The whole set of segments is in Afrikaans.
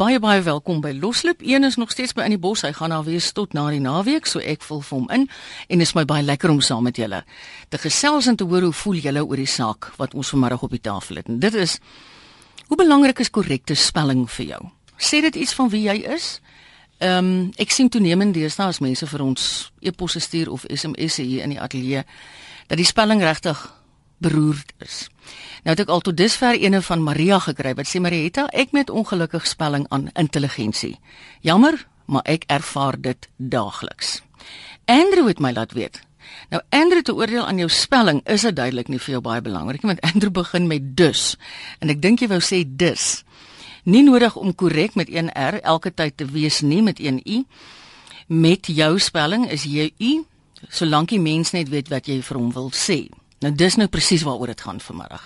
Baie baie welkom by Loslip. Een is nog steeds by in die bos. Hy gaan daar wees tot na die naweek, so ek vul vir hom in en is my baie lekker om saam met julle te gesels en te hoor hoe voel julle oor die saak wat ons vanmiddag op die tafel het. En dit is hoe belangrik is korrekte spelling vir jou? Sê dit iets van wie jy is? Ehm um, ek sien toenemend deesdae as mense vir ons e-posse stuur of SMS'e hier in die ateljee dat die spelling regtig beroerd is. Nou het ek al tot dusver ene van Maria gekry wat sê Marietta, ek met ongelukkig spelling aan intelligensie. Jammer, maar ek ervaar dit daagliks. Andrew het my laat weet. Nou Andrew te oordeel aan jou spelling is dit duidelik nie vir jou baie belangrik nie want Andrew begin met dus en ek dink jy wou sê dis. Nie nodig om korrek met een R elke tyd te wees nie met een U. Met jou spelling is jy U solank die mens net weet wat jy vir hom wil sê. Nou dis nou presies waaroor dit gaan vanmiddag.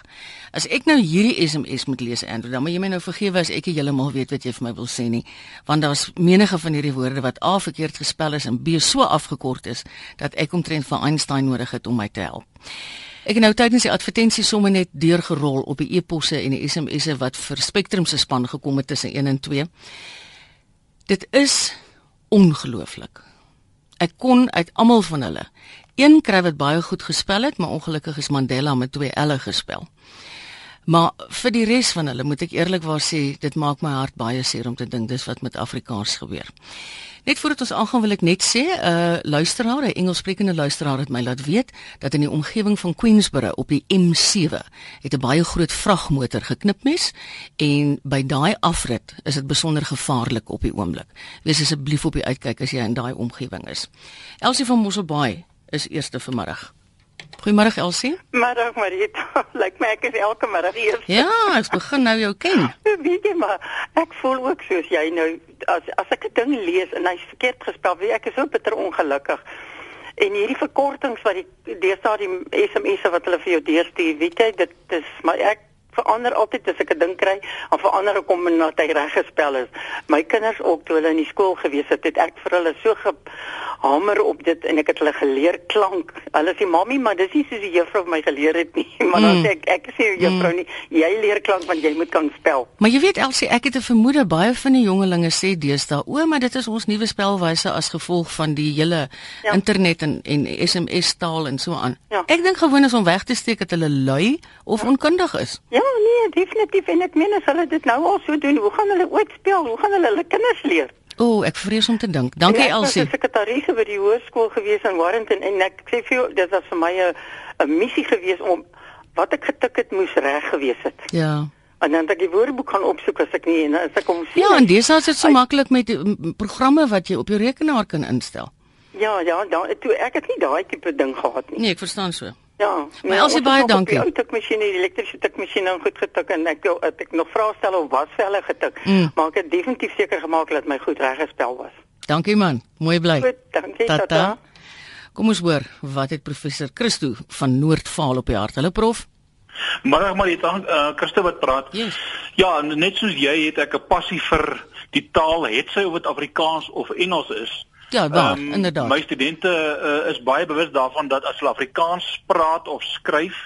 As ek nou hierdie SMS moet lees Andrew, dan moet jy my nou vergewe as ek heeltemal weet wat jy vir my wil sê nie, want daar's menige van hierdie woorde wat A verkeerd gespel is en B so afgekort is dat ek omtrent van Einstein nodig het om my te help. Ek het nou tydens die advertensie somme net deurgerol op die e-posse en die SMS'e wat vir Spectrum se span gekom het tussen 1 en 2. Dit is ongelooflik. Ek kon uit almal van hulle Een kry wat baie goed gespel het, maar ongelukkig is Mandela met twee L'e gespel. Maar vir die res van hulle moet ek eerlikwaar sê, dit maak my hart baie seer om te dink dis wat met Afrikaans gebeur. Net voordat ons aangaan wil ek net sê, 'n uh, luisteraar, 'n Engelssprekende luisteraar het my laat weet dat in die omgewing van Queensboro op die M7 het 'n baie groot vragmotor geknipmes en by daai afrit is dit besonder gevaarlik op die oomblik. Wees asseblief op die uitkyk as jy in daai omgewing is. Elsie van Mosselbaai is eerste vanmiddag. Goeiemôre Elsie. Middag Marita. Lyk my ek is elke middag hier. Ja, ek begin nou jou ken. Weet jy maar, ek voel ook soos jy nou as as ek 'n ding lees en hy's verkeerd gespel, weet ek is so bitter ongelukkig. En hierdie verkortings wat die deesdae die SMS'e wat hulle vir jou deurstuur, weet jy, dit is maar ek verander altyd as ek 'n ding kry, of verander ek hom nadat hy reg gespel is. My kinders ook toe hulle in die skool gewees het, het ek vir hulle so gehamer op dit en ek het hulle geleer klank. Hulle sê mami, maar dis nie soos die juffrou my geleer het nie. Maar mm. dan sê ek ek sê juffrou mm. nie, jy leer klank want jy moet kan spel. Maar jy weet Elsie, ek het 'n vermoede baie van die jongelinge sê deesdae, o, maar dit is ons nuwe spelwyse as gevolg van die hele ja. internet en en SMS taal en so aan. Ja. Ek dink gewoon is om weg te steek dat hulle lui of ja. onkundig is. Ja, nee, definitief en ek meen as hulle dit nou al so doen, hoe gaan hulle ooit speel? Hoe gaan hulle hulle kinders leer? O, oh, ek vrees om te dink. Dankie Elsie. Ek was sekretaris by die hoërskool gewees in Warrington en ek sê vir jou, dit was vir my 'n missie gewees om wat ek getik het moes reg gewees het. Ja. En dan dat ek die woordeboek kan opsoek as ek nie en as ek kom sien. Ja, en dis as dit so maklik met programme wat jy op jou rekenaar kan instel. Ja, ja, dan toe ek het nie daai tipe ding gehad nie. Nee, ek verstaan so. Ja, maar Elsie baie dankie. Ek het masjien die elektriese tikmasjien dan goed getik en ek wil ek nog vra stel of was velle getik. Mm. Maar ek het definitief seker gemaak dat my goed reggespel was. Dankie man, mooi bly. Goed, dankie tata. tata. Kom ons hoor wat het professor Christo van Noordvaal op die hart. Hallo prof. Dit dan uh, Christo wat praat. Yes. Ja, net soos jy het ek 'n passie vir die taal, het sy of dit Afrikaans of Engels is. Ja, daar, um, inderdaad. My studente uh, is baie bewus daarvan dat as hulle Afrikaans praat of skryf,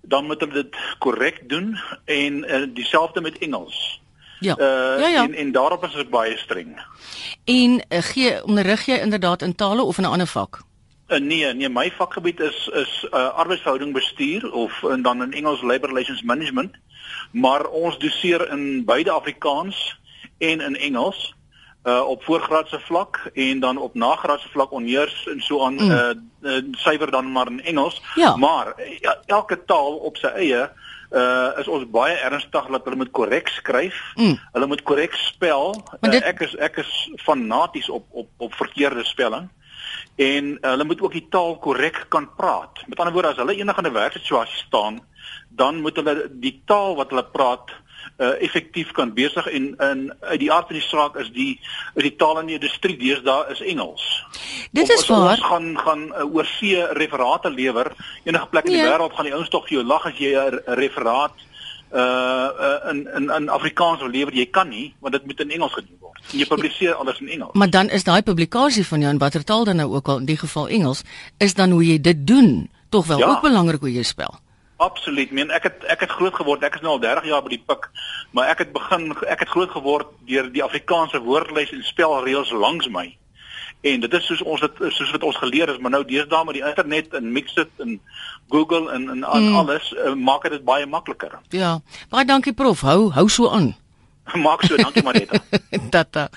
dan moet hulle dit korrek doen en uh, dieselfde met Engels. Ja. Uh, ja, ja. En en daarop is dit baie streng. En uh, gee onderrig jy inderdaad in tale of in 'n ander vak? Uh, nee, nee, my vakgebied is is uh, arbeidsverhouding bestuur of en dan in Engels labor relations management. Maar ons doseer in beide Afrikaans en in Engels uh op voorgraadse vlak en dan op nagraadse vlak onheers en so aan mm. uh, uh syfer dan maar in Engels. Ja. Maar ja, elke taal op sy eie uh is ons baie ernstig dat hulle moet korrek skryf. Mm. Hulle moet korrek spel. Dit... Uh, ek is ek is fanaties op op op verkeerde spelling. En uh, hulle moet ook die taal korrek kan praat. Met ander woorde as hulle enige in 'n werksituasie staan, dan moet hulle die taal wat hulle praat uh, effektief kan besig en in uit die aard van die saak is die is die taal in die industrie deesdae is Engels. Dit is waar. Ons gaan gaan uh, oorsee referate lewer. Enige plek in die ja. wêreld gaan die ouens tog vir jou lag as jy 'n referaat uh, uh in in in Afrikaans wil lewer. Jy kan nie want dit moet in Engels gedoen word. En jy publiseer alles in Engels. Maar dan is daai publikasie van jou in watter taal dan nou ook al in die geval Engels is dan hoe jy dit doen tog wel ja. ook belangrik hoe jy spel. Absoluut. Meen ek het ek het groot geword. Ek is nou al 30 jaar by die pik, maar ek het begin ek het groot geword deur die Afrikaanse woordlys en spelreëls langs my. En dit is soos ons dit soos wat ons geleer is, maar nou deesdae met die internet en Mixit en Google en en mm. alles uh, maak dit baie makliker. Ja. Baie dankie prof. Hou hou so aan. Maak so, dankie Marita. Tata.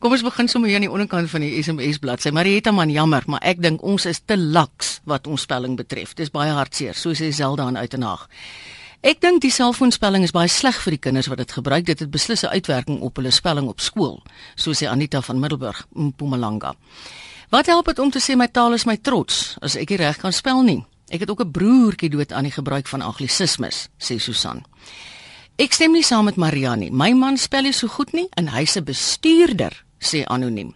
Kom ons begin sommer hier aan die onderkant van die SMS bladsy. Marita man, jammer, maar ek dink ons is te laks wat ons spelling betref. Dis baie hartseer, soos hy Zelda aan Uitenhaag. Ek dink die selfoonspelling is baie sleg vir die kinders wat dit gebruik. Dit het beslis 'n uitwerking op hulle spelling op skool, soos sê Anita van Middelburg, Mpumalanga. Wat help dit om te sê my taal is my trots as ek nie reg kan spel nie? Ek het ook 'n broertjie dood aan die gebruik van anglisismes, sê Susan. Ek stem nie saam met Mariani. My man spel nie so goed nie en hy's 'n bestuurder, sê anoniem.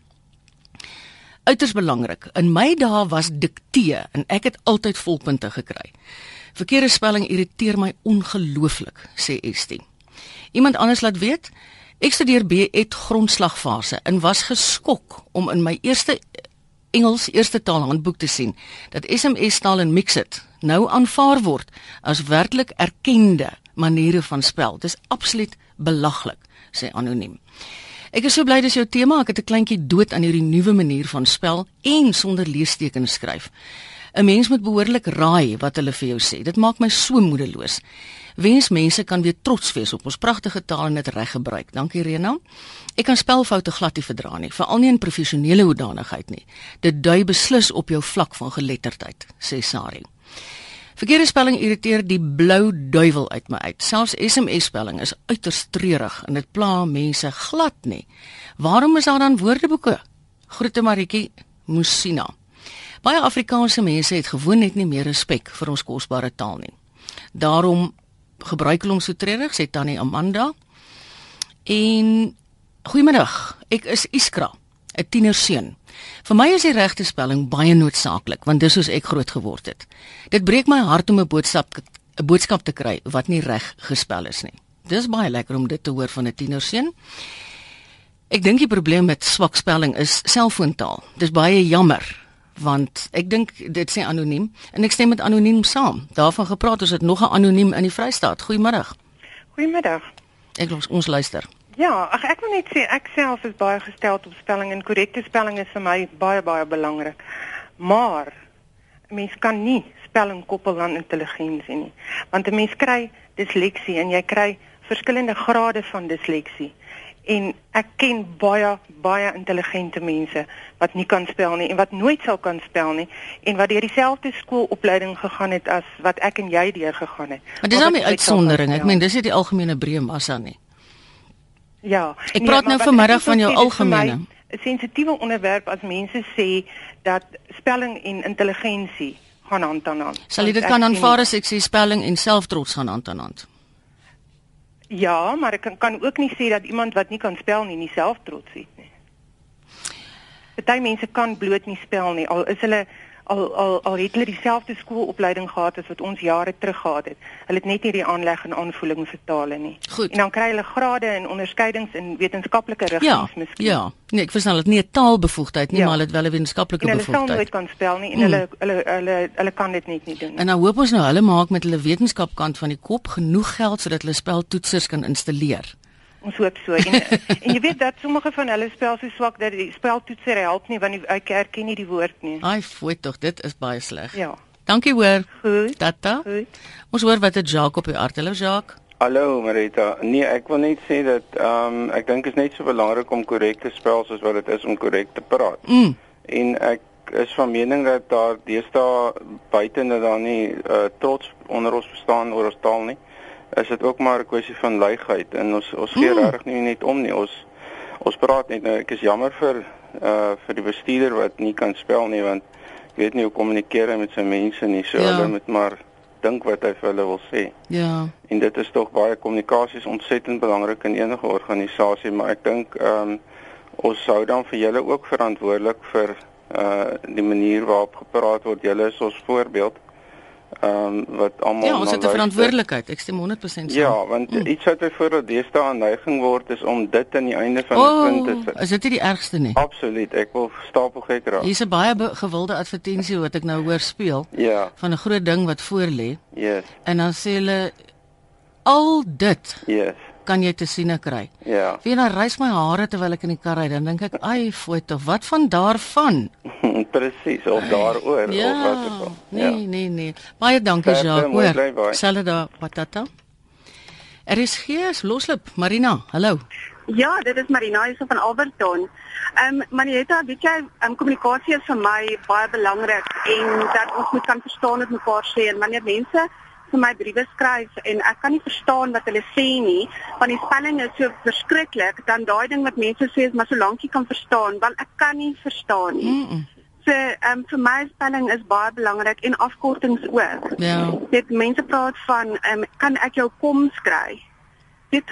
Uiters belangrik. In my dae was diktee en ek het altyd volpunte gekry. Verkeerde spelling irriteer my ongelooflik, sê Estie. Iemand anders laat weet, ek studeer B.Ed grondslagfase en was geskok om in my eerste Engels eerste taal handboek te sien dat SMS taal en Mixit nou aanvaar word as werklik erkende maniere van spel. Dis absoluut belaglik, sê anoniem. Ek is so bly dis jou tema. Ek het 'n kleintjie dood aan hierdie nuwe manier van spel en sonder leestekens skryf. 'n Mens moet behoorlik raai wat hulle vir jou sê. Dit maak my so moedeloos. Wens mense kan weer trots wees op ons pragtige taal en dit reg gebruik. Dankie Rena. Ek kan spelfoute glad nie verdra nie, veral nie in professionele hoedanigheid nie. Dit dui beslis op jou vlak van geletterdheid, sê Sari. Verkeerde spelling irriteer die blou duiwel uit my uit. Selfs SMS spelling is uiters treurig en dit pla mense glad nie. Waarom is daar dan woordeboeke? Groete Maritjie Musina. Baie Afrikaanse mense het gewoon net nie meer respek vir ons kosbare taal nie. Daarom gebruik hulle hom so treurig, sê Tannie Amanda. En goeiemiddag, ek is Iskra, 'n tienerseun. Vir my is die regte spelling baie noodsaaklik want dis hoe ek groot geword het. Dit breek my hart om 'n boodskap 'n boodskap te kry wat nie reg gespel is nie. Dis baie lekker om dit te hoor van 'n tienerseun. Ek dink die probleem met swak spelling is selfoontaal. Dis baie jammer want ek dink dit sê anoniem en ek stem met anoniem saam. Daarvan gepraat ons het nog 'n anoniem in die Vrystaat. Goeiemiddag. Goeiemiddag. Ek ons, ons luister. Ja, ag ek wil net sê ek self is baie gestel op spelling en korrekte spelling is vir my baie baie belangrik. Maar mens kan nie spelling koppel aan intelligensie nie. Want 'n mens kry disleksie en jy kry verskillende grade van disleksie en ek ken baie baie intelligente mense wat nie kan spel nie en wat nooit sal kan spel nie en wat deur dieselfde skoolopleiding gegaan het as wat ek en jy deur gegaan het. Maar dis nou 'n uitsondering. Ek meen dis nie die algemene breë massa nie. Ja. Ek praat nee, nou vanmiddag van jou algemene 'n sensitiewe onderwerp as mense sê dat spelling en intelligensie gaan hand aan hand. Sal jy dit kan aanvaar as ek sê spelling en selftrots gaan hand aan hand? Ja, maar ek kan, kan ook nie sê dat iemand wat nie kan spel nie, nie selftrots het nie. Party mense kan bloot nie spel nie al is hulle al al al het hulle dieselfde skoolopleiding gehad as wat ons jare terug gehad het. Hulle het net nie die aanleg en aanvoeling vir tale nie. Goed. En dan kry hulle grade en onderskeidings in wetenskaplike rigtings ja, miskien. Ja. Nee, ek verstaan dit nie 'n taalbevoegdheid nie, ja. maar het wel 'n wetenskaplike bevoegdheid. Hulle sal nooit kan spel nie en mm. hulle hulle hulle hulle kan dit net nie doen nie. En nou hoop ons nou hulle maak met hulle wetenskapkant van die kop genoeg geld sodat hulle speltoetsers kan installeer. Ons hoop so. En, en jy weet dat sommige van hulle spel so swak dat die speltoetser help nie want hy ken nie die woord nie. Ai, fooi tog, dit is baie sleg. Ja. Dankie hoor. Goed. Tata. Goed. Ons hoor wat het Jacques op die hart. Hallo Jacques. Hallo Marita. Nee, ek wil net sê dat ehm um, ek dink is net so belangrik om korrek te spel soos wat dit is om korrek te praat. Mm. En ek is van mening dat daar deesdae buite net dan nie uh, trots onder ons bestaan oor ons taal nie is dit ook maar 'n kwessie van luiheid en ons ons gee mm. regtig nie net om nie. Ons ons praat net nou ek is jammer vir uh vir die bestuurder wat nie kan spel nie want ek weet nie hoe kommunikeer hy met sy mense nie. So ja. hulle moet maar dink wat hy vir hulle wil sê. Ja. En dit is tog baie kommunikasie is ontsettend belangrik in enige organisasie, maar ek dink ehm um, ons sou dan vir julle ook verantwoordelik vir uh die manier waarop gepraat word. Julle is ons voorbeeld Ehm um, wat almal Ja, ons het 'n verantwoordelikheid. Ek stem 100% saam. Ja, want mm. iets wat byvoorbeeld deesdae aan neiging word is om dit aan die einde van oh, die punt te sit. Is dit nie die ergste nie? Absoluut. Ek wil stapel gek raak. Hier's 'n baie gewilde advertensie wat ek nou hoor speel. Ja. Van 'n groot ding wat voor lê. Yes. En dan sê hulle al dit. Yes kan jy te siene kry. Ja. Wie nou reis my hare terwyl ek in die kar ry, dan dink ek, "Ai, foto, wat van daarvan?" Presies, of daaroor ja, of wat ook al. Nee, ja. nee, nee. Baie dankie, Jacques. Hoor. Selle daar, patata. Er is gees loslip, Marina. Hallo. Ja, dit is Marina hier van Alberton. Ehm um, Marietta, weet jy, um, kommunikasie is vir my baie belangrik en dat ons moet kan verstaan wat mekaar sê en wanneer mense vir my briewe skryf en ek kan nie verstaan wat hulle sê nie want die spelling is so verskriklik dan daai ding wat mense sê is maar solank jy kan verstaan want ek kan nie verstaan nie. Mm -mm. So ehm um, vir my spelling is baie belangrik en afkortings ook. Ja. Dit mense praat van ehm um, kan ek jou kom skry? Dit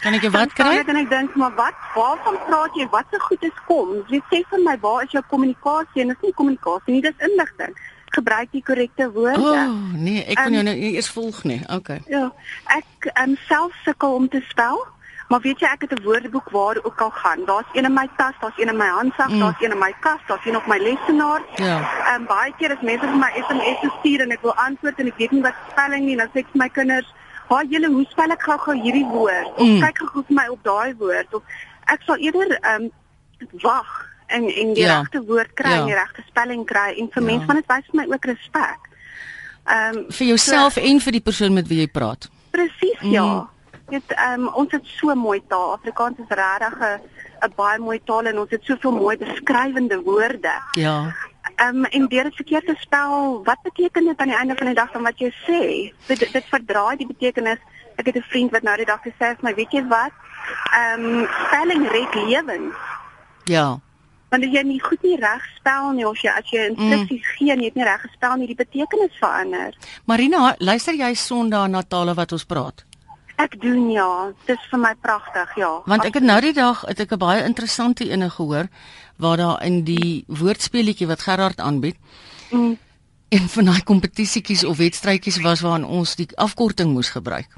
Kan ek jou wat kry? En ek dink maar wat waarvan praat jy? Wat se so goed is kom? Jy sê vir my waar is jou kommunikasie? En dit is nie kommunikasie nie, dis inligting gebruik die korrekte woorde. O, oh, nee, ek kan um, jou nou eers volg nie. Okay. Ja, ek um, self sukkel om te spel. Maar weet jy ek het 'n woordeboek waar ook al gaan. Daar's een in my tas, daar's een in my handsak, mm. daar's een in my kas, daar's een op my lesenaar. Ja. En um, baie keer as mense vir my SMS stuur en ek wil antwoord en ek weet nie wat spelling nie, dan sê ek vir my kinders, "Ha, julle, hoe spel ek gou-gou hierdie woord?" Of mm. kyk gou vir my op daai woord of ek sal eerder ehm um, wag en en die ja. regte woord kry, ja. die regte spelling kry en vir ja. mense van dit wys vir my ook respek. Ehm um, vir jouself so, en vir die persoon met wie jy praat. Presies, mm. ja. Dit ehm um, ons het so mooi taal. Afrikaans is regtig 'n 'n baie mooi taal en ons het soveel mooi beskrywende woorde. Ja. Ehm um, en deur dit verkeerd te spel, wat beteken dit aan die einde van die dag van wat jy sê? Dit dit verdraai die betekenis. Ek het 'n vriend wat nou die dag gesê het, "Maar weet jy wat? Ehm um, spelling red lewens." Ja want as jy nie goed nie reg spel nie of jy as jy instruksies mm. gee en jy het nie reg gespel nie, die betekenis verander. Marina, luister jy Sondag na tale wat ons praat? Ek doen ja, dit is vir my pragtig, ja. Want ek het nou die dag het ek 'n baie interessante ene gehoor waar daar in die woordspeletjie wat Gerard aanbied. Mm. En van daai kompetisietjies of wedstrydjies was waarin ons die afkorting moes gebruik.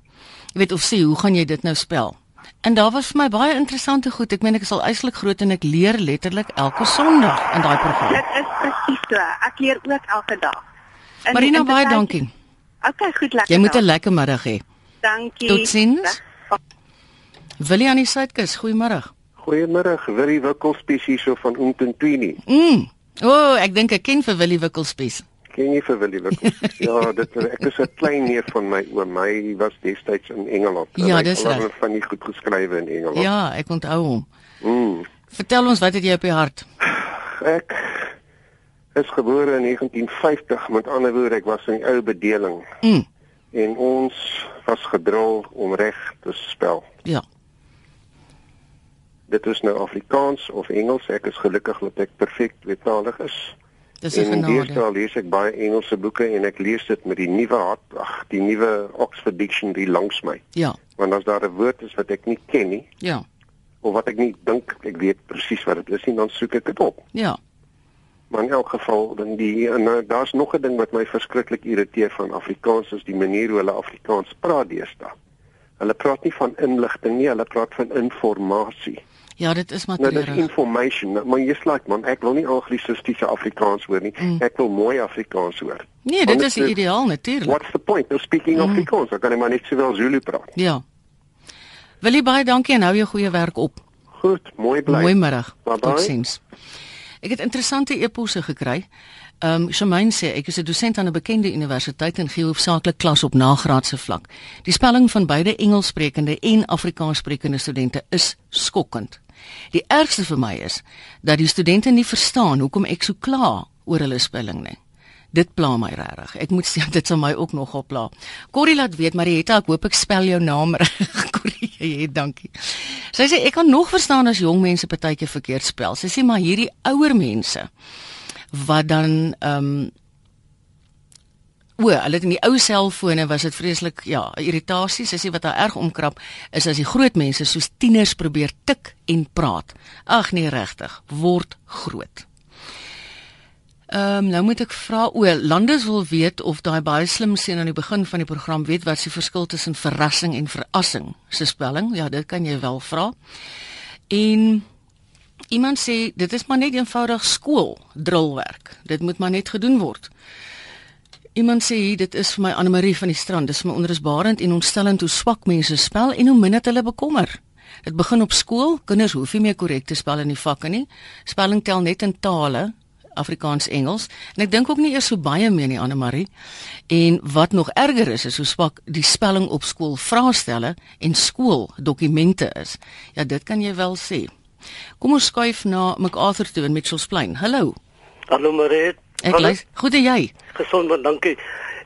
Jy weet of sê, hoe gaan jy dit nou spel? En daar was vir my baie interessante goed. Ek meen ek is al uitslik groot en ek leer letterlik elke Sondag in daai program. Dit is presies so. Ek leer ook elke dag. En, Marina, baie dankie. Okay, goed lekker. Jy moet 'n lekker middag hê. Dankie. Totsiens. Willie aan die suidkus, goeiemôre. Goeiemôre, Willie Wikkelspies hier so van Umtentwini. Mm. O, oh, ek dink ek ken vir Willie Wikkelspies. Ken jy vir Willie Wickels? ja, dit ek is 'n klein neef van my oom. Hy was destyds in Engeland. Ja, dis reg. Hy het van die goed geskrywe in Engeland. Ja, ek onthou hom. Mm. Vertel ons wat het jy op die hart? Ek is gebore in 1950, met ander woorde, ek was in die ou bedeling. Mm. En ons was gedrul om reg te spel. Ja. Dit is nou Afrikaans of Engels. Ek is gelukkig dat ek perfek tweetalig is. Dis 'n genade. En deesdae lees ek baie Engelse boeke en ek lees dit met die nuwe ag, die nuwe Oxford Dictionary langs my. Ja. Want as daar 'n woord is wat ek nie ken nie, ja. Of wat ek nie dink ek weet presies wat dit is nie, dan soek ek dit op. Ja. Maar in elk geval dan die en nou, daar's nog 'n ding wat my verskriklik irriteer van Afrikaans is die manier hoe hulle Afrikaans praat deesdae. Hulle praat nie van inligting nie, hulle praat van inligting. Ja, dit is maar nou, dit is information. Nou, maar jy sê like man, ek wil nie anglisistiese Afrikaans hoor nie. Mm. Ek wil mooi Afrikaans hoor. Nee, dit is ideaal natuurlik. What's the point of speaking mm. Afrikaans? Ek kan net maar net sowel Zulu praat. Ja. Wil jy baie dankie en hou jou goeie werk op. Goed, mooi bly. Middag. Totsiens. Ek het interessante eposse gekry. Ehm um, Shamaine sê ek is 'n dosent aan 'n bekende universiteit en gee hoofsaaklik klas op nagraadse vlak. Die spelling van beide Engelssprekende en Afrikaanssprekende studente is skokkend. Die ergste vir my is dat die studente nie verstaan hoekom ek so kla oor hulle spelling nie. Dit pla my regtig. Ek moet sê dit sal my ook nogal pla. Corrie laat weet Marietta, ek hoop ek spel jou naam reg. Corrie, jy dankie. Sy sê ek kan nog verstaan as jong mense partytjie verkeerd spel. Sy sê maar hierdie ouer mense wat dan ehm um, O, hulle het in die ou selfone was dit vreeslik ja, irritasie. Sy sê wat haar erg omkrap is as die groot mense soos tieners probeer tik en praat. Ag nee regtig, word groot. Ehm um, nou moet ek vra o, Landes wil weet of daai baie slim seun aan die begin van die program weet wat se verskil tussen verrassing en verassing se spelling. Ja, dit kan jy wel vra. En iemand sê dit is maar net eenvoudig skool drillwerk. Dit moet maar net gedoen word. Iemand sê dit is vir my Anne Marie van die strand. Dis my onrusbarend en ontstellend hoe swak mense spel en hoe min dit hulle bekommer. Dit begin op skool. Kinders hoef nie meer korrek te spel in die vakke nie. Spelling tel net in tale, Afrikaans, Engels. En ek dink ook nie eers so baie meer nie Anne Marie. En wat nog erger is, is hoe swak die spelling op skool vraestelle en skooldokumente is. Ja, dit kan jy wel sê. Kom ons skuif na MacArthur toe in Mitchells Plain. Hallo. Hallo Marie. Ek lei. Goed en jy? Gesond man, dankie.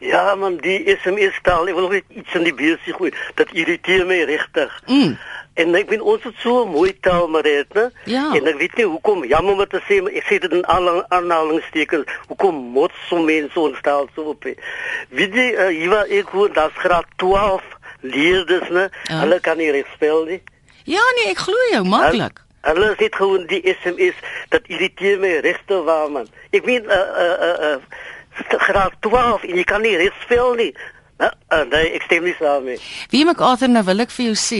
Ja man, die SMS taal, ek wil net iets in die besie gooi. Dit irriteer my regtig. Mm. En ek vind ons het so mooi taal maar het, né? Ja. En ek weet nie hoekom jammer om te sê, ek sê dit in alle aanhalingstekens, hoekom mot so mense ons taal so op. Wie die uh, hier waar ek hoor dat graad 12 leerders, né? Ja. Hulle kan nie reg spel nie. Ja nee, ek glo jou maklik. Hulle sê gewoon die SMS dat irriteer my regte waar man. Ek weet uh uh uh, uh graad 12 en jy kan nie reg spel nie. Uh, uh, nee, ek stem nie saam nie. Wie MacArthur nou wil ek vir jou sê,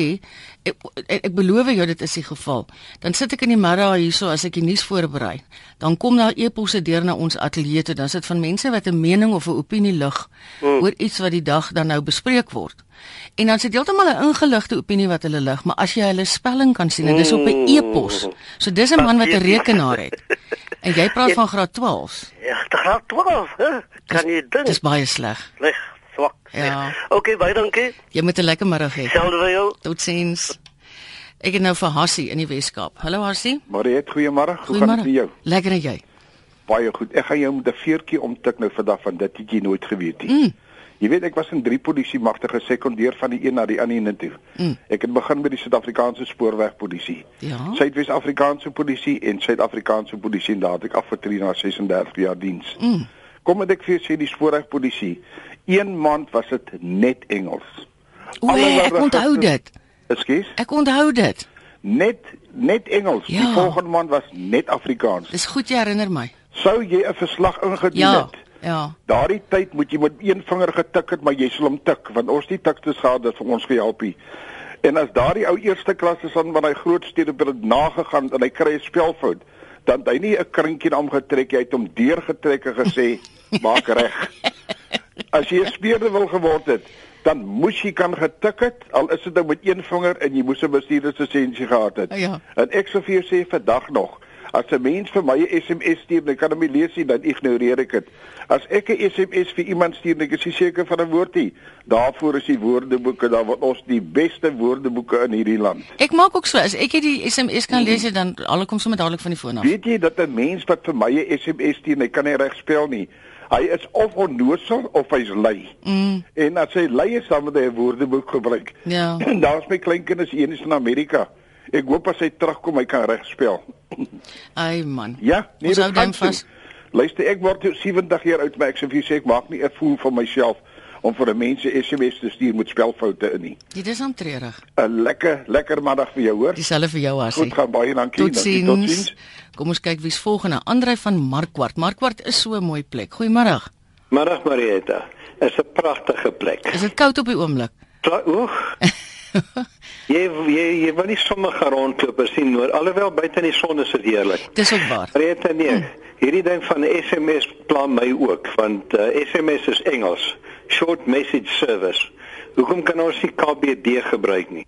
ek, ek, ek beloof jou dit is die geval. Dan sit ek in die middag hierso as ek die nuus voorberei. Dan kom daar e-posse deur na ons ateljee toe. Dan sit van mense wat 'n mening of 'n opinie lig Hmm. oor iets wat die dag dan nou bespreek word. En dan sit heeltemal 'n ingeligte opinie wat hulle lig, maar as jy hulle spelling kan sien, en dis op 'n e-pos. So dis 'n man wat 'n rekenaar het. En jy praat van graad 12. Ja, graad 12, hè? Kan jy dink? Dis baie sleg. Leg, swak. Ja. Okay, baie dankie. Jy moet 'n lekker middag hê. Selfde vir jou. Totsiens. Ek het nou vir Hassie in die Weskaap. Hallo Hassie. Mariet, goeiemôre. Hoe gaan dit met jou? Lekker en jy? Baie goed. Ek gaan jou met 'n veertjie omtik nou vandag van dit het jy nooit geweet nie. Mm. Jy weet ek was in drie polisie magte gesekondeer van die een na die ander een toe. Mm. Ek het begin by die Suid-Afrikaanse spoorwegpolisie. Ja. Suidwes-Afrikaanse polisie en Suid-Afrikaanse polisie en daar het ek afgetree na 36 jaar diens. Mm. Kom met ek vir jou sê die spoorwegpolisie. Een maand was dit net Engels. O, Alle ek onthou dit. Ekskuus? Ek onthou dit. Net net Engels. Ja. Die volgende maand was net Afrikaans. Dis goed jy herinner my. Sou jy 'n verslag ingedien Ja. het? Ja. Daardie tyd moet jy met een vinger getik het, maar jy sal hom tik want ons die tiktes gehad het vir ons gehelp hier. En as daardie ou eerste klas is aan van hy groot stede het dit nagegaan en hy kry 'n spelfout, dan hy nie 'n krinkie na hom getrek, hy het hom deurgetrek en gesê, "Maak reg." As jy 'n speurder wil geword het, dan moes jy kan getik het, al is dit nou met een vinger en jy moes 'n bestuurderslisensie gehad het. Ja. En ek sou vir jou sê vandag nog, as 'n mens vir my 'n SMS stuur, dan kan hom nie lees nie, dan ignoreer ek dit. As ek 'n SMS vir iemand stuur, dan ek is nie seker van 'n woord nie. Daarvoor is die woordeboeke, daar word ons die beste woordeboeke in hierdie land. Ek maak ook so as ek hier die SMS kan lees dan al kom sommer dadelik van die foon af. Weet jy dat 'n mens wat vir my 'n SMS stuur, hy kan nie reg spel nie. Hy is of onnoosel of hy's lui. Mm. En as hy lui is, dan moet hy 'n woordeboek gebruik. Ja. Daar's my kleinkinders een is in Amerika. Ek hoop as hy terugkom, hy kan reg spel. Ai man. Ja, nee, Ons dit hou dan vas. Luister, ek word nou 70 jaar oud, maar ek sê vir jou sê ek maak nie 'n voel van myself om vir 'n mens 'n SMS te stuur met spelfoute in nie. Dit is aantreurig. 'n Lekker, lekker middag vir jou, hoor. Dieselfde vir jou Hassie. Goed gaan baie dankie. Totsiens. Kom ons kyk wie's volgende. Andrei van Markwart. Markwart is so 'n mooi plek. Goeiemôre. Middag Marieta. Is 'n pragtige plek. Is dit koud op die oomblik? Oeg. jy jy jy wil nie sommer rondloop en sien hoor. Alhoewel buite in die son is dit heerlik. Dis ook waar. Marieta nee. Hierdie ding van SMS pla my ook want uh, SMS is Engels. Short message service. Hoekom kan ons nie KBD gebruik nie?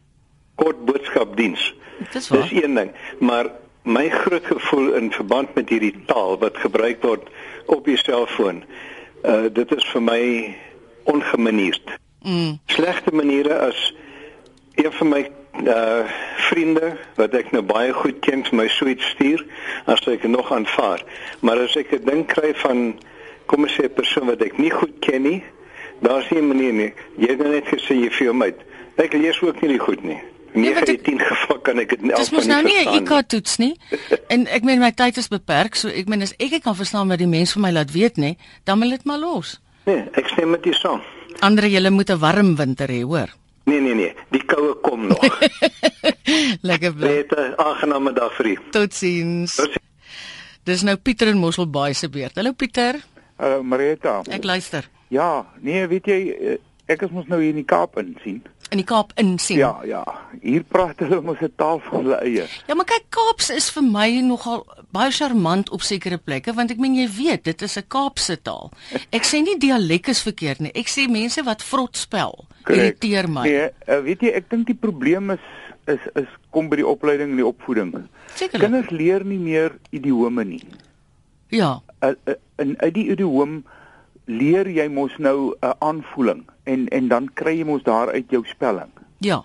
Kort boodskapdiens. Dis waar. Dis een ding, maar my groot gevoel in verband met hierdie taal wat gebruik word op die selfoon, uh dit is vir my ongemanierd. Mm. Slegte maniere as een van my uh vriende wat ek nou baie goed ken vir my suite stuur, as ek nog aanvaar. Maar as ek 'n ding kry van kom ons sê 'n persoon wat ek nie goed ken nie, daar's nie 'n manier nie. Jy het nou net gesê jy vir hom uit. Ek lees ook nie die goed nie. Nee, 9 want uit ek- 10 geval kan ek dit nie Dis mos nou nie 'n IQ toets nie. En ek meen my tyd is beperk, so ek meen as ek nie kan verstaan wat die mens vir my laat weet nie, dan moet dit maar los. Nee, ek stem met jou saam. Andre, jy moet 'n warm winter hê, hoor. Nee nee nee, die koue kom nog. Lekker bly. Net 'n aangename dag vir u. Totsiens. Totsiens. Dis nou Pieter in Mosselbaai se beurt. Hallo Pieter. Hallo Marita. Ek luister. Ja, nee, weet jy, eh, ek is mos nou hier in die Kaap in sien. In die Kaap in sien. Ja, ja. Hier praat hulle mos 'n taal van hulle eie. Ja, maar kyk, Kaaps is vir my nogal baie charmant op sekere plekke want ek meen jy weet, dit is 'n Kaapse taal. Ek sê nie dialek is verkeerd nie. Ek sê mense wat vrot spel irriteer my. Nee, uh, weet jy, ek dink die probleem is is is kom by die opleiding en die opvoeding. Sekerlik. Kinders leer nie meer idiome nie. Ja. Uh, uh, in uit die idiom leer jy mos nou 'n uh, aanvoeling en en dan kry jy mos daar uit jou spelling. Ja.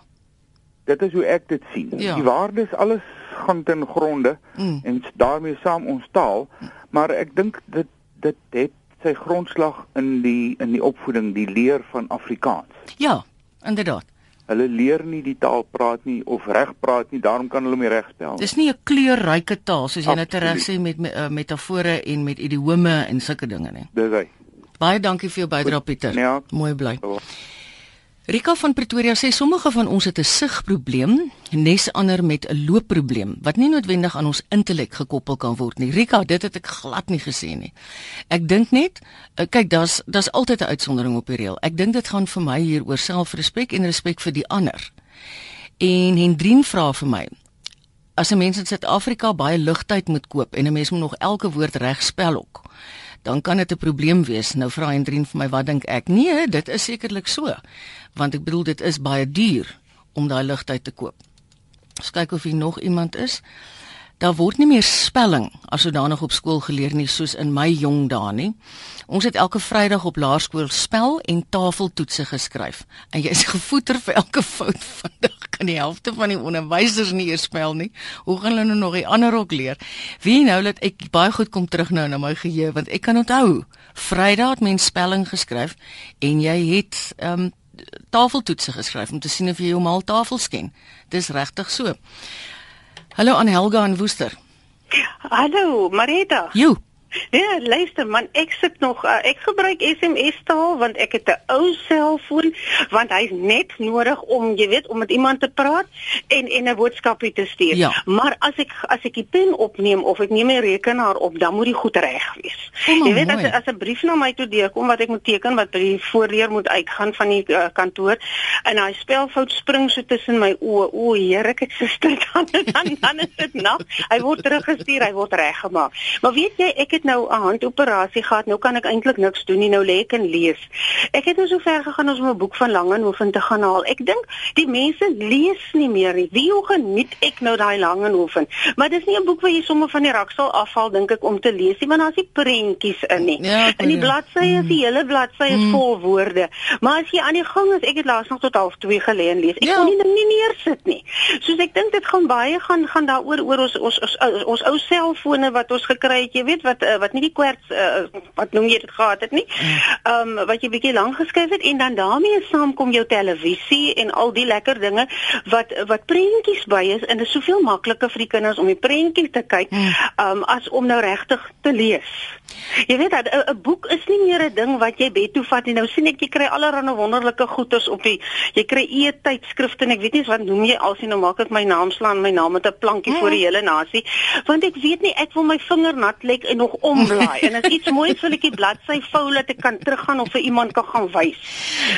Dit is hoe ek dit sien. Ja. Die waardes alles gaan ten gronde Mm. en daarmee saam ons taal, maar ek dink dit dit het sy grondslag in die in die opvoeding, die leer van Afrikaans. Ja, inderdaad. Hulle leer nie die taal praat nie of reg praat nie, daarom kan hulle hom nie reg spel nie. Dis nie 'n kleurryke taal soos jy net reg Absoluut. sê met me- uh, metafore en met idiome en sulke dinge nie. Dis hy. Baie dankie vir jou bydrae Pieter. Ja. Mooi bly. Rika van Pretoria sê sommige van ons het 'n sigprobleem, nes ander met 'n loopprobleem wat nie noodwendig aan ons intellek gekoppel kan word nie. Rika, dit het ek glad nie gesê nie. Ek dink net, uh, kyk, daar's daar's altyd 'n uitsondering op die reël. Ek dink dit gaan vir my hier oor selfrespek en respek vir die ander. En Hendrien vra vir my, as 'n mens in Suid-Afrika baie ligtyd moet koop en 'n mens moet nog elke woord reg spel ook, dan kan dit 'n probleem wees. Nou vra Hendrien vir my, wat dink ek? Nee, dit is sekerlik so. Want ek bedoel dit is baie duur om daai ligtyd te koop. Ons kyk of hier nog iemand is. Daar word nie meer spelling as sodanig op skool geleer nie soos in my jong dae nie. Ons het elke Vrydag op laerskool spel en tafeltoetse geskryf. En jy is gevoeter vir elke fout vandag kan die helfte van die onderwysers nie eers spel nie. Hoe gaan hulle nou nog die ander ook leer? Wie nou dat ek baie goed kom terug nou na my geheue want ek kan onthou Vrydag het mens spelling geskryf en jy het ehm um, tafeltoetse geskryf om te sien of jy jou maal tafels ken. Dis regtig so. Hallo aan Helga en Woester. Hallo, Marita. Jo. Ja, luister man, ek sit nog uh, ek gebruik SMS taal want ek het 'n ou selfoon want hy's net nodig om jy weet om met iemand te praat en en 'n boodskapie te stuur. Ja. Maar as ek as ek die pen opneem of ek neem my rekenaar op, dan moet die goed reg wees. Oh, jy weet as mooi. as 'n brief na my toe deurkom wat ek moet teken wat by die voordeur moet uitgaan van die uh, kantoor en hy spelfout spring so tussen my oë. O, Here, ek het suster dan dan dan is dit nag. Hy word teruggestuur, hy word reggemaak. Maar weet jy, ek het nou 'n handoperasie gehad. Nou kan ek eintlik niks doen nie. Nou lê ek en lees. Ek het nou so ver gegaan om 'n boek van Langehoven te gaan haal. Ek dink die mense lees nie meer nie. Wie hoe geniet ek nou daai Langehoven? Maar dis nie 'n boek wat jy sommer van die rak sal afhaal dink ek om te lees nie, want daar's nie prentjies in nie. Ja, in die ja. bladsye is die hele bladsy is vol woorde. Maar as jy aan die gang is, ek het laas nog tot half 2 gelê en lees. Ek Ja. kon nie ding nie neersit nie. Soos ek dink dit gaan baie gaan gaan daaroor oor ons ons ons, ons, ons ou selfone wat ons gekry het, jy weet wat uh, wat nie die kwerts uh, wat noem jy dit gehad het nie. Ehm um, wat jy bietjie lank geskryf het en dan daarmee saamkom jou televisie en al die lekker dinge wat wat prentjies by is en dit is soveel makliker vir die kinders om die prentjie te kyk ehm um, as om nou regtig te lees. Jy weet dat 'n 'n boek is nie meer 'n ding wat jy bed toe vat en nou sien ek jy kry allerlei wonderlike goeders op die jy kry e-tydskrifte en ek weet nie wat noem jy als jy nou maak ek my naam slaan my naam met 'n plankie voor die hele nasie. Want ek weet nie ek wil my vinger nat lek en nog omblaai en as iets mooi is wil ek die bladsy vou dat ek kan teruggaan of vir iemand kan gaan wys.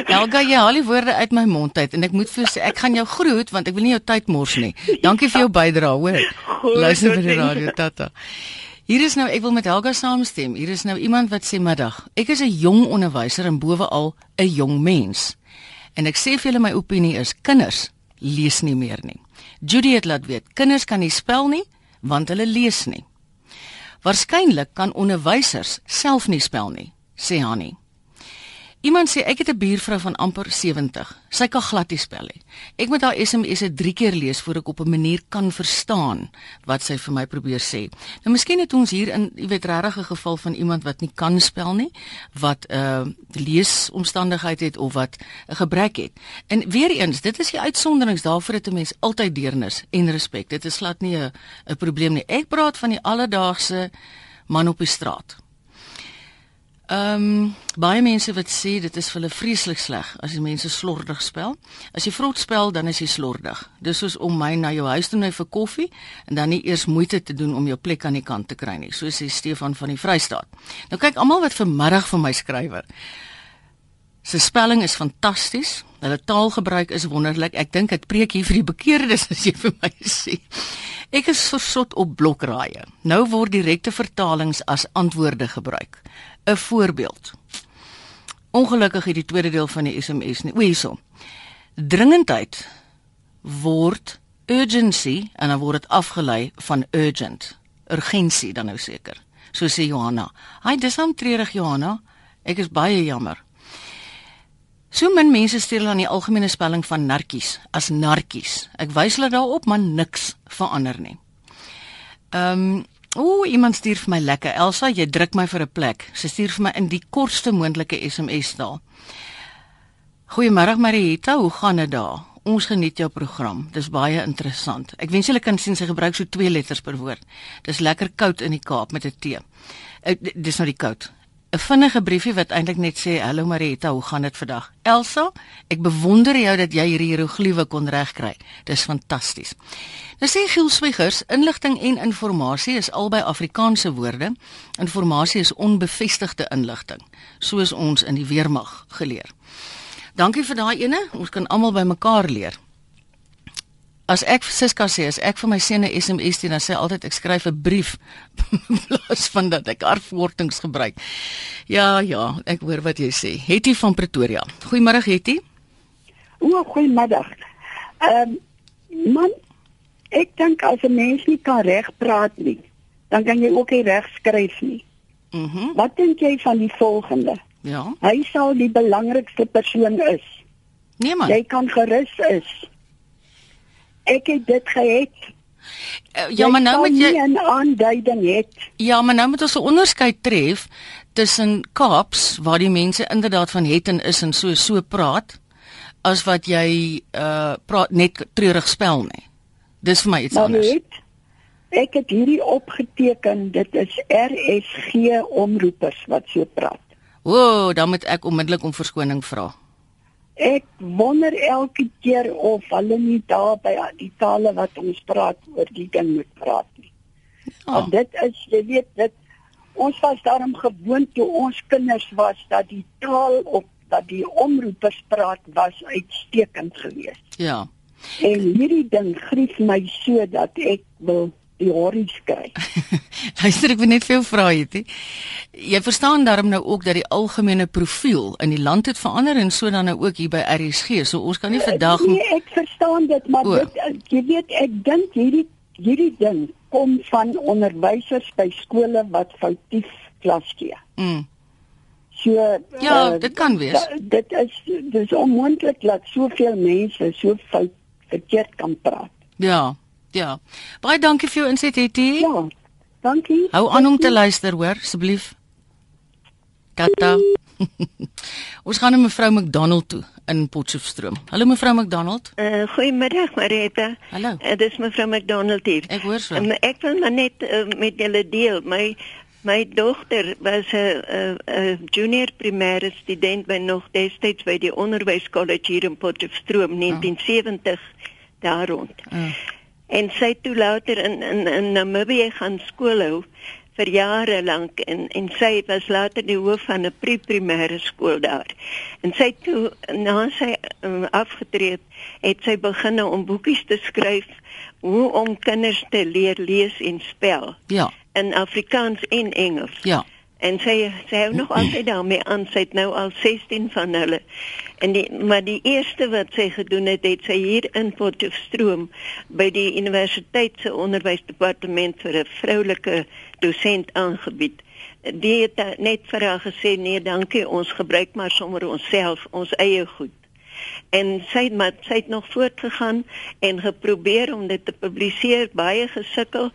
Helga, jy haal die woorde uit my mond uit en ek moet vir jou sê ek gaan jou groet want ek wil nie jou tyd mors nie. Dankie vir jou bydrae, hoor. Luister vir die radio, tata. Hier is nou ek wil met Helga saamstem. Hier is nou iemand wat sê middag. Ek is 'n jong onderwyser en bovenal 'n jong mens. En ek sê vir julle my opinie is kinders lees nie meer nie. Judy het laat weet, kinders kan nie spel nie want hulle lees nie. Waarskynlik kan onderwysers self nie spel nie, sê Hanni. Iemand sê ek het 'n buurvrou van amper 70. Sy kan glad nie spel nie. Ek moet haar SMS'e 3 keer lees voor ek op 'n manier kan verstaan wat sy vir my probeer sê. Nou miskien het ons hier in, jy weet, regtig 'n geval van iemand wat nie kan spel nie, wat 'n uh, leesomstandigheid het of wat 'n gebrek het. En weer eens, dit is die uitsonderings daarvoor het 'n mens altyd deernis en respek. Dit is glad nie 'n 'n probleem nie. Ek praat van die alledaagse man op die straat. Ehm um, baie mense wat sê dit is vir hulle vreeslik sleg as die mense slordig spel. As jy vrot spel, dan is jy slordig. Dis soos om my na jou huis toe nou vir koffie en dan nie eers moeite te doen om jou plek aan die kant te kry nie, soos sê Stefan van die Vrystaat. Nou kyk almal wat vanmiddag vir my skrywer. Sy spelling is fantasties. Hulle taalgebruik is wonderlik. Ek dink ek preek hier vir die bekeerdes as jy vir my sê. Ek is versot op blokraaie. Nou word direkte vertalings as antwoorde gebruik. 'n Voorbeeld. Ongelukkig het die tweede deel van die SMS nie. O, hierso. Dringendheid word urgency en dan word dit afgelei van urgent. Urgensie dan nou seker. So sê Johanna. Hy dis hom treurig Johanna. Ek is baie jammer. So min mense stel aan die algemene spelling van narkies as narkies. Ek wys hulle daarop, maar niks verander nie. Ehm, um, o, iemand stuur vir my lekker. Elsa, jy druk my vir 'n plek. Sy stuur vir my in die kortste moontlike SMS taal. Goeiemôre Marieta, hoe gaan dit daar? Ons geniet jou program. Dis baie interessant. Ek wens julle kan sien sy gebruik so twee letters per woord. Dis lekker koud in die Kaap met 'n T. Uh, dis nou die koud. 'n vinnige briefie wat eintlik net sê hallo Marita, hoe gaan dit vandag? Elsa, ek bewonder jou dat jy hierdie hieroglife kon regkry. Dis fantasties. Nou sê Giel Swigers, inligting en inligting is albei Afrikaanse woorde. Informasie is onbevestigde inligting, soos ons in die weermag geleer. Dankie vir daai ene. Ons kan almal by mekaar leer as ek Siska sê as ek vir my seun 'n SMS stuur dan sê altyd ek skryf 'n brief plaas van dat ek afwortings gebruik. Ja, ja, ek hoor wat jy sê. Hetty van Pretoria. Goeiemôre Hetty. O, goeiemiddag. Ehm um, man, ek dink as 'n mens nie kan reg praat nie, dan kan jy ook nie reg skryf nie. Mhm. Mm wat dink jy van die volgende? Ja. Hy sal die belangrikste persoon is. Nee man. Jy kan gerus is. Ek het dit gehet. Uh, ja, maar nou moet jy 'n aanduiding het. Ja, maar nou moet ons 'n onderskeid tref tussen Kaaps waar die mense inderdaad van het en is en so so praat as wat jy uh praat net treurig spel nie. Dis vir my iets maar anders. Weet, ek het hierdie opgeteken, dit is RSG omroepers wat so praat. O, oh, dan moet ek onmiddellik om verskoning vra. Ek wonder elke keer of hulle nie daar by die tale wat ons praat oor die ding moet praat nie. Ja. Want dit is jy weet dit ons was daarom gewoond toe ons kinders was dat die taal op dat die omroepers praat was uitstekend geweest. Ja. En hierdie ding grief my so dat ek wil die horries kry. Luister ek wil net veel vra het. Jy verstaan daarom nou ook dat die algemene profiel in die land het verander en so dan nou ook hier by RSG. So ons kan nie eh, vandag Nee, ek verstaan dit, maar o. dit eh, jy weet ek dink hierdie hierdie ding kom van onderwysers by skole wat foutief klas gee. Mm. So Ja, uh, dit kan wees. Da, dit is dis onmoontlik dat soveel mense so fout verkeerd kan praat. Ja. Ja. Baie dankie vir jou inset, Hetty. Ja. Dankie. Hou aan om te luister, hoor, asseblief. Tata. Ons gaan na mevrou McDonald toe in Potchefstroom. Hallo mevrou McDonald. Uh, Goeiemiddag Marita. Hallo. Uh, dis mevrou McDonald hier. Ek hoor so. Um, ek wil maar net uh, met julle deel. My my dogter was 'n uh, uh, junior primêre student by nog destyds by die onderwyskollege hier in Potchefstroom 1970 oh. daar rond. Oh en sy toe later in in in Namibië gaan skool hou vir jare lank en en sy was later die hoof van 'n pre-primêre skool daar. En sy toe na sy um, afgetree het sy begin om boekies te skryf hoe om kinders te leer lees en spel. Ja. In Afrikaans en Engels. Ja. En sy sy hou nog altyd daarmee aan. Sy het nou al 16 van hulle. En die maar die eerste wat sy gedoen het, het sy hier in Potchefstroom by die universiteit se onderwysdepartement vir 'n vroulike dosent aangebied. Die het net vir haar gesê nee, dankie, ons gebruik maar sommer onsself, ons eie goed en sy het maar sy het nog voortgegaan en geprobeer om dit te publiseer baie gesukkel.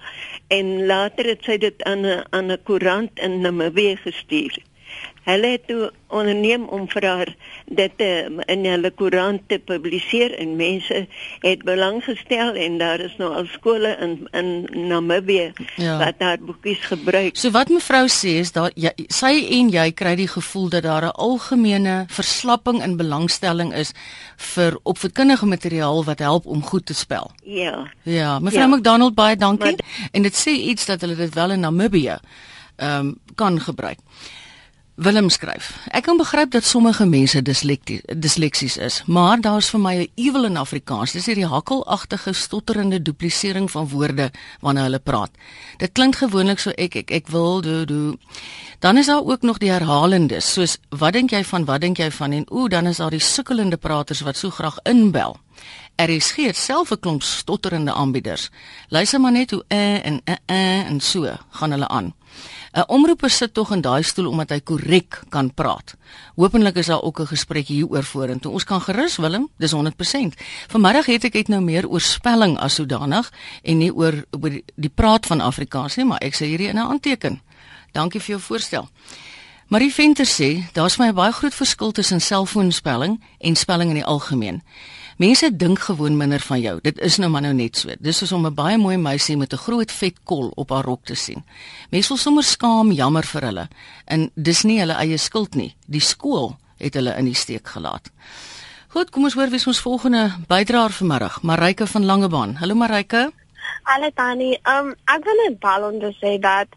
En later het sy dit aan 'n aan 'n koerant in Namibië gestuur Hulle het toe onderneem om vir haar dit uh, in hulle koerant te publiseer en mense het belang gestel en daar is nou al skole in in Namibië ja. wat daar boekies gebruik. So wat mevrou sê is daar jy, sy en jy kry die gevoel dat daar 'n algemene verslapping in belangstelling is vir opvoedkundige materiaal wat help om goed te spel. Ja. Ja, mevrou ja. McDonald baie dankie maar, en dit sê iets dat hulle dit wel in Namibië ehm um, kan gebruik. Willem skryf: Ek kan begryp dat sommige mense disleksies is, maar daar's vir my 'n ewel in Afrikaans. Dis hierdie hakkelagtige stotterende duplisering van woorde wanneer hulle praat. Dit klink gewoonlik so ek ek ek wil do do. Dan is daar ook nog die herhalendes, soos wat dink jy van wat dink jy van en ooh, dan is daar die sukkelende praters wat so graag inbel. RSG het self 'n klomp stotterende aanbieders. Luister maar net hoe eh en eh eh en so gaan hulle aan. 'n Omroeper sit tog in daai stoel omdat hy korrek kan praat. Hoopelik is daar ook 'n gesprek hieroor vorentoe. Ons kan gerus Willem, dis 100%. Vanmiddag het ek net nou meer oor spelling as sodanig en nie oor oor die praat van Afrikaans nie, maar ek sê hierdie in 'n aanteken. Dankie vir jou voorstel. Marie Venter sê daar's my 'n baie groot verskil tussen selfoonspelling en spelling in die algemeen. Mense dink gewoon minder van jou. Dit is nou maar nou net so. Dis soos om 'n baie mooi meisie met 'n groot vet kol op haar rok te sien. Mense voel sommer skaam, jammer vir hulle. En dis nie hulle eie skuld nie. Die skool het hulle in die steek gelaat. Goed, kom ons hoor wie ons volgende bydraer vanmiddag. Marike van Langebaan. Hallo Marike. Hallo Tannie. Um ek wil net bel om te sê dat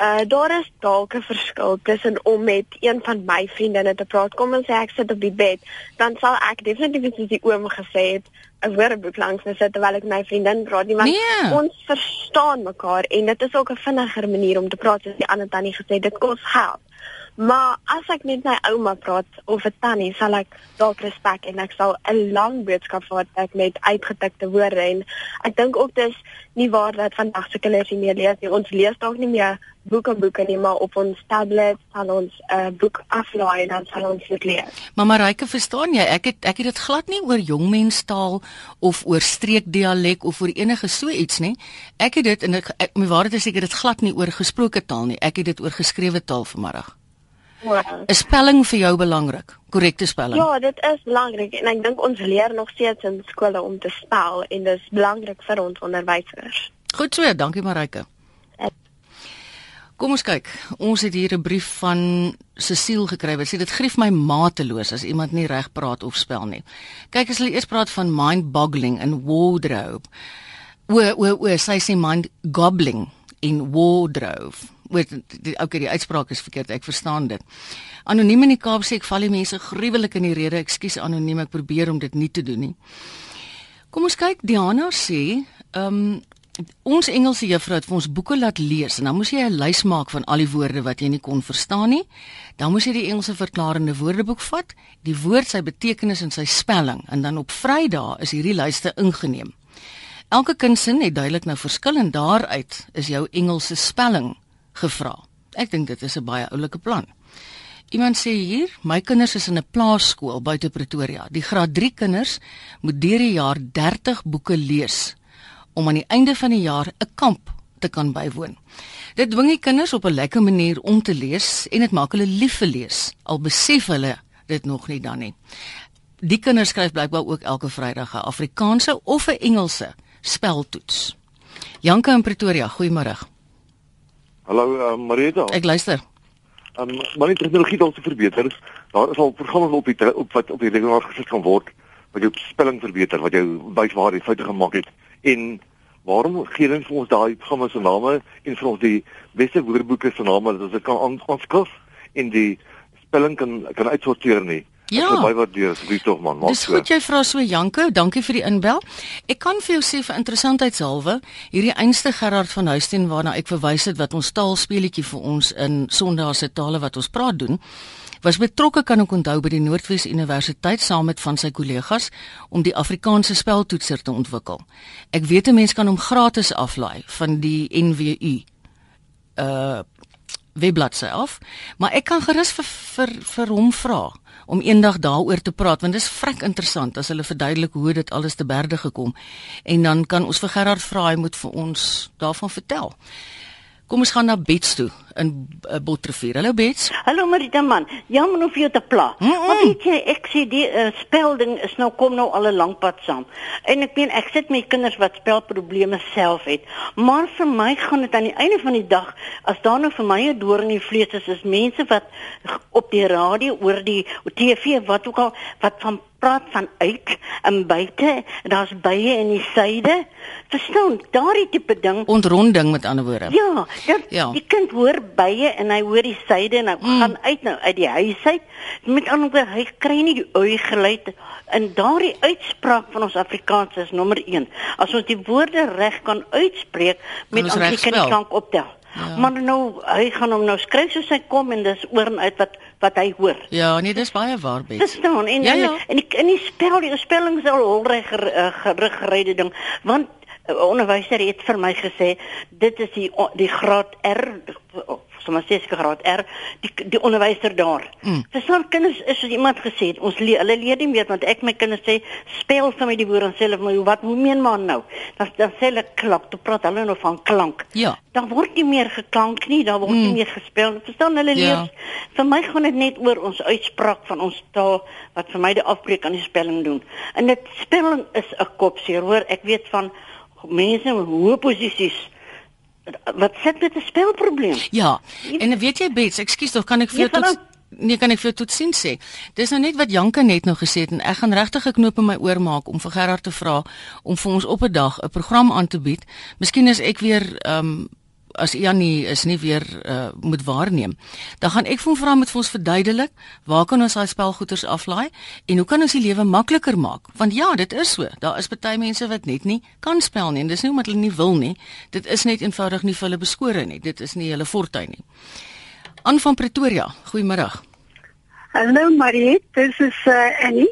Uh daar is dalk 'n verskil tussen om met een van my vriendinne te praat. Kom ons sê ek sit op die bed, dan sal ek definitief soos die oom gesê het, 'n woordeboek langs my sit terwyl ek met my vriendin praat. Nie, want nee. ons verstaan mekaar en dit is ook 'n vinniger manier om te praat soos die ander tannie gesê. Dit kos geld. Maar as ek met my ouma praat of 'n tannie, sal ek dalk respek en ek sal 'n lang boodskap voortek met uitgetikte woorde en ek dink ook dis nie waar dat vandag se kinders nie meer lees nie. Ons lees dalk nie meer boeke boeke nie, maar op ons tablet sal ons 'n uh, boek aflaai en dan sal ons dit lees. Mamma Ryke, verstaan jy? Ek het ek het dit glad nie oor jongmenstaal of oor streekdialek of oor enige so iets nie. Ek het dit en ek, ek my waarheid is ek het dit glad nie oor gesproke taal nie. Ek het dit oor geskrewe taal vanmiddag. Wow. Is spelling vir jou belangrik? Korrekte spelling? Ja, dit is belangrik en ek dink ons leer nog steeds in skole om te spel en dit is belangrik vir ons onderwysers. Goed so, dankie Marike. Kom ons kyk. Ons het hier 'n brief van Cecile gekry wat sê dit grief my mateloos as iemand nie reg praat of spel nie. Kyk as hulle eers praat van mind-boggling in wardrobe. O o o, sy sê mind-gobbling in wardrobe. Wait, okay, die uitspraak is verkeerd. Ek verstaan dit. Anoniem in die Kaap sê ek val die mense gruwelik in die rede. Ekskuus anoniem, ek probeer om dit nie te doen nie. Kom ons kyk. Diana sê, ehm um, ons Engelse juffrou het vir ons boeke laat lees en dan moes jy 'n lys maak van al die woorde wat jy nie kon verstaan nie. Dan moes jy die Engelse verklarende woordeboek vat, die woord, sy betekenis en sy spelling en dan op Vrydae is hierdie lyste ingeneem. Elke kindsin het duidelik nou verskil en daaruit is jou Engelse spelling gevra. Ek dink dit is 'n baie oulike plan. Iemand sê hier, my kinders is in 'n plaaskool buite Pretoria. Die graad 3 kinders moet deur die jaar 30 boeke lees om aan die einde van die jaar 'n kamp te kan bywoon. Dit dwing die kinders op 'n lekker manier om te lees en dit maak hulle lief vir lees. Al besef hulle dit nog nie dan nie. Die kinders skryf blykbaar ook elke Vrydag 'n Afrikaanse of 'n Engelse speltoets. Janka in Pretoria, goeiemôre. Hallo uh, Marita. Ek luister. Um, maar die tegnologie het se verbeter. Daar is al programme op die op wat op die rekenaar gesit kan word wat jou spelling verbeter, wat jou wys waar jy foute gemaak het en waarom gee hulle vir ons daai programme se name en vir ons die beste woordeboeke se name dat ons kan aanskaf en die spelling kan kan uitsorteer nie. Ja. Ek baie waardeer asseblief tog man. Dis goed jy vra so Janko, dankie vir die inbel. Ek kan vir jou sê vir interessantheidshalwe, hierdie einste Gerard van Huisteen waarna ek verwys het wat ons taalspeletjie vir ons in Sondag se tale wat ons praat doen, was betrokke kan ek onthou by die Noordwes Universiteit saam met van sy kollegas om die Afrikaanse speltoetser te ontwikkel. Ek weet 'n mens kan hom gratis aflaai van die NWU. Uh webbladsy af, maar ek kan gerus vir vir vir hom vra om eendag daaroor te praat want dit is vrek interessant as hulle verduidelik hoe dit alles te berde gekom en dan kan ons vir Gerard vra hy moet vir ons daarvan vertel. Kom ons gaan na Bets toe in uh, Botrefuur. Hallo Bets. Hallo Marita man. Jammer of jy te pla. Mm -mm. Maar weet jy, ek sê die uh, spelding is nou kom nou al 'n lank pad saam. En ek meen ek sit met kinders wat spelprobleme self het. Maar vir my gaan dit aan die einde van die dag as daar nou vir my 'n doorn in die vlees is, is mense wat op die radio oor die TV wat ook al wat van praat van uit en buite, daar's bye in die syde. Verstaan, daardie tipe ding. Ontronding met ander woorde. Ja, dat, ja, die kind hoor bye en hy hoor die syde en hy mm. gaan uit nou uit die huis uit. Met ander woorde, hy kry nie die ui geluid in daardie uitspraak van ons Afrikaans is nommer 1. As ons die woorde reg kan uitspreek met ons klank optel. Ja. Maar nou hy gaan hom nou skryf soos hy kom en dis oor en uit wat wat hy hoor. Ja, nee, dis baie waar bet. Dis dan en ja, ja. en die in die spel die spelling sal holreg gerig geryde ding want uh, onderwyser het vir my gesê dit is die die graad R sommer sê ek graad R die die onderwyser daar. Mm. Vir so kinders is soos iemand gesê ons le hulle leer nie meer want ek my kinders sê speel vir my die woord en self maar wat hoe meen man nou? Dan dan sê hulle klank, toe praat hulle nou van klank. Ja. Dan word nie meer geklank nie, dan word mm. nie meer gespeel. Verstaan hulle leer? Ja. Vir my gaan dit net oor ons uitspraak van ons taal wat vir my die afbreek aan die spelling doen. En dit spelling is 'n kopseer, hoor. Ek weet van mense in hoë posisies wat sit met 'n spelprobleem. Ja. En weet jy Bets, ekskuus tog kan ek vir jou tot Nee, kan ek vir tot sien sê. Dis nou net wat Janka net nou gesê het en ek gaan regtig 'n knoop in my oor maak om vir Gerard te vra om vir ons op 'n dag 'n program aan te bied. Miskien is ek weer ehm um, as Janie is nie weer uh, moet waarneem. Dan gaan ek vir hom vra met vir ons verduidelik waar kan ons daai spelgoeders aflaai en hoe kan ons die lewe makliker maak? Want ja, dit is so. Daar is baie mense wat net nie kan spel nie en dis nie omdat hulle nie wil nie. Dit is net eenvoudig nie vir hulle beskore nie. Dit is nie hulle fortuin nie. Aan van Pretoria. Goeiemôre. Hallo Marie, dis is uh, Annie.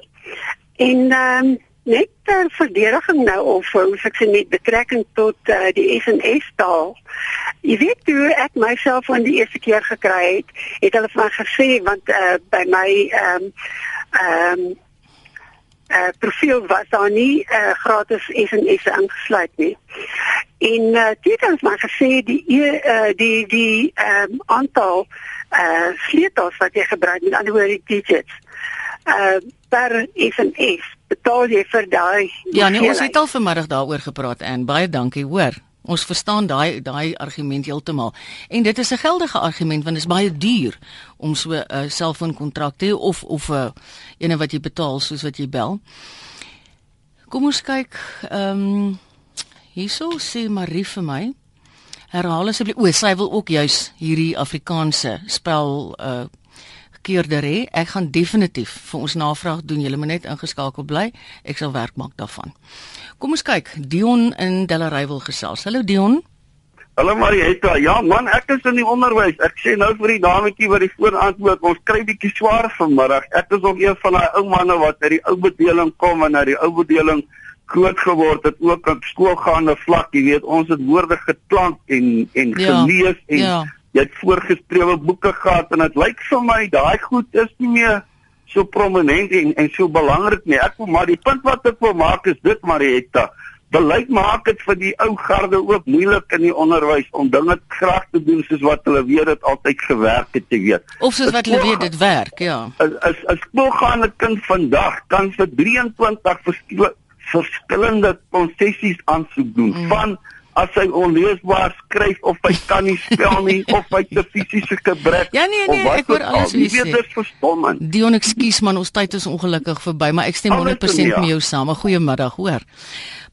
En ehm um, net ter verdediging nou of hoe ek sê met betrekking tot uh, die SNS taal. Jy weet toe ek myself van die eerste keer gekry het, het hulle my gesê want uh, by my ehm um, ehm um, uh, profiel was daar nie uh, gratis SNS ingesluit nie. En uh, dit het maar gesê die uh, die die ehm um, aantal uh sleutels wat jy gebruik met ander woorde digits uh per SMS betaal jy vir daai Ja nee ons het al vanmiddag daaroor gepraat en baie dankie hoor Ons verstaan daai daai argument heeltemal. En dit is 'n geldige argument want dit is baie duur om so 'n uh, selfoonkontrak te hê of of 'n uh, ene wat jy betaal soos wat jy bel. Kom ons kyk. Ehm um, hierso sê Marie vir my. Herhaal asseblief. O, sy wil ook juis hierdie Afrikaanse spel uh keerder hê. Ek gaan definitief vir ons navraag doen. Julle moet net ingeskakel bly. Ek sal werk maak daarvan. Kom ons kyk. Dion in Delaray wil gesels. Hallo Dion. Hallo Marietta. Ja man, ek is in die onderwys. Ek sê nou vir die dametjie wat die foon antwoord, ons kry bietjie swaar vanmiddag. Ek is ook een van daai ou manne wat uit die ou bedeling kom en uit die ou bedeling groot geword het ook op skoolgaande vlak, jy weet, ons het woorde geklank en en ja, gelees en ja. Jy het voorgeskrewe boeke gehad en dit lyk vir my daai goed is nie meer so prominent en en so belangrik nie. Ek wil maar die punt wat ek wil maak is dit Marietta. Beleid maak dit vir die ou garde ook moeilik in die onderwys om dinge graag te doen soos wat hulle weet dit altyd gewerk het, jy weet. Of soos wat hulle weet dit werk, ja. As as skoolgaande kind vandag kan vir 23 verskillende konsessies aansoek doen mm. van as hy onleesbaar skryf of hy kan nie spel nie of hy te fisiese gebrek. Ja nee nee, ek hoor alles wie sê. Dit is verstommend. Dion, ekskuus man, ons tyd is ongelukkig verby, maar ek stem 100% met jou saam. Goeiemiddag, hoor.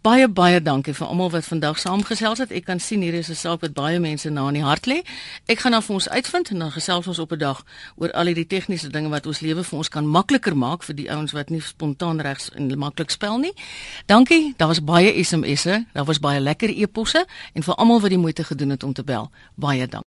Baie baie dankie vir almal wat vandag saamgesels het. Ek kan sien hier is 'n saak wat baie mense na in die hart lê. Ek gaan dan vir ons uitvind en dan gesels ons op 'n dag oor al hierdie tegniese dinge wat ons lewe vir ons kan makliker maak vir die ouens wat nie spontaan regs en maklik spel nie. Dankie. Daar was baie SMS'e, daar was baie lekker e-posse en vir almal wat die moeite gedoen het om te bel. Baie dankie.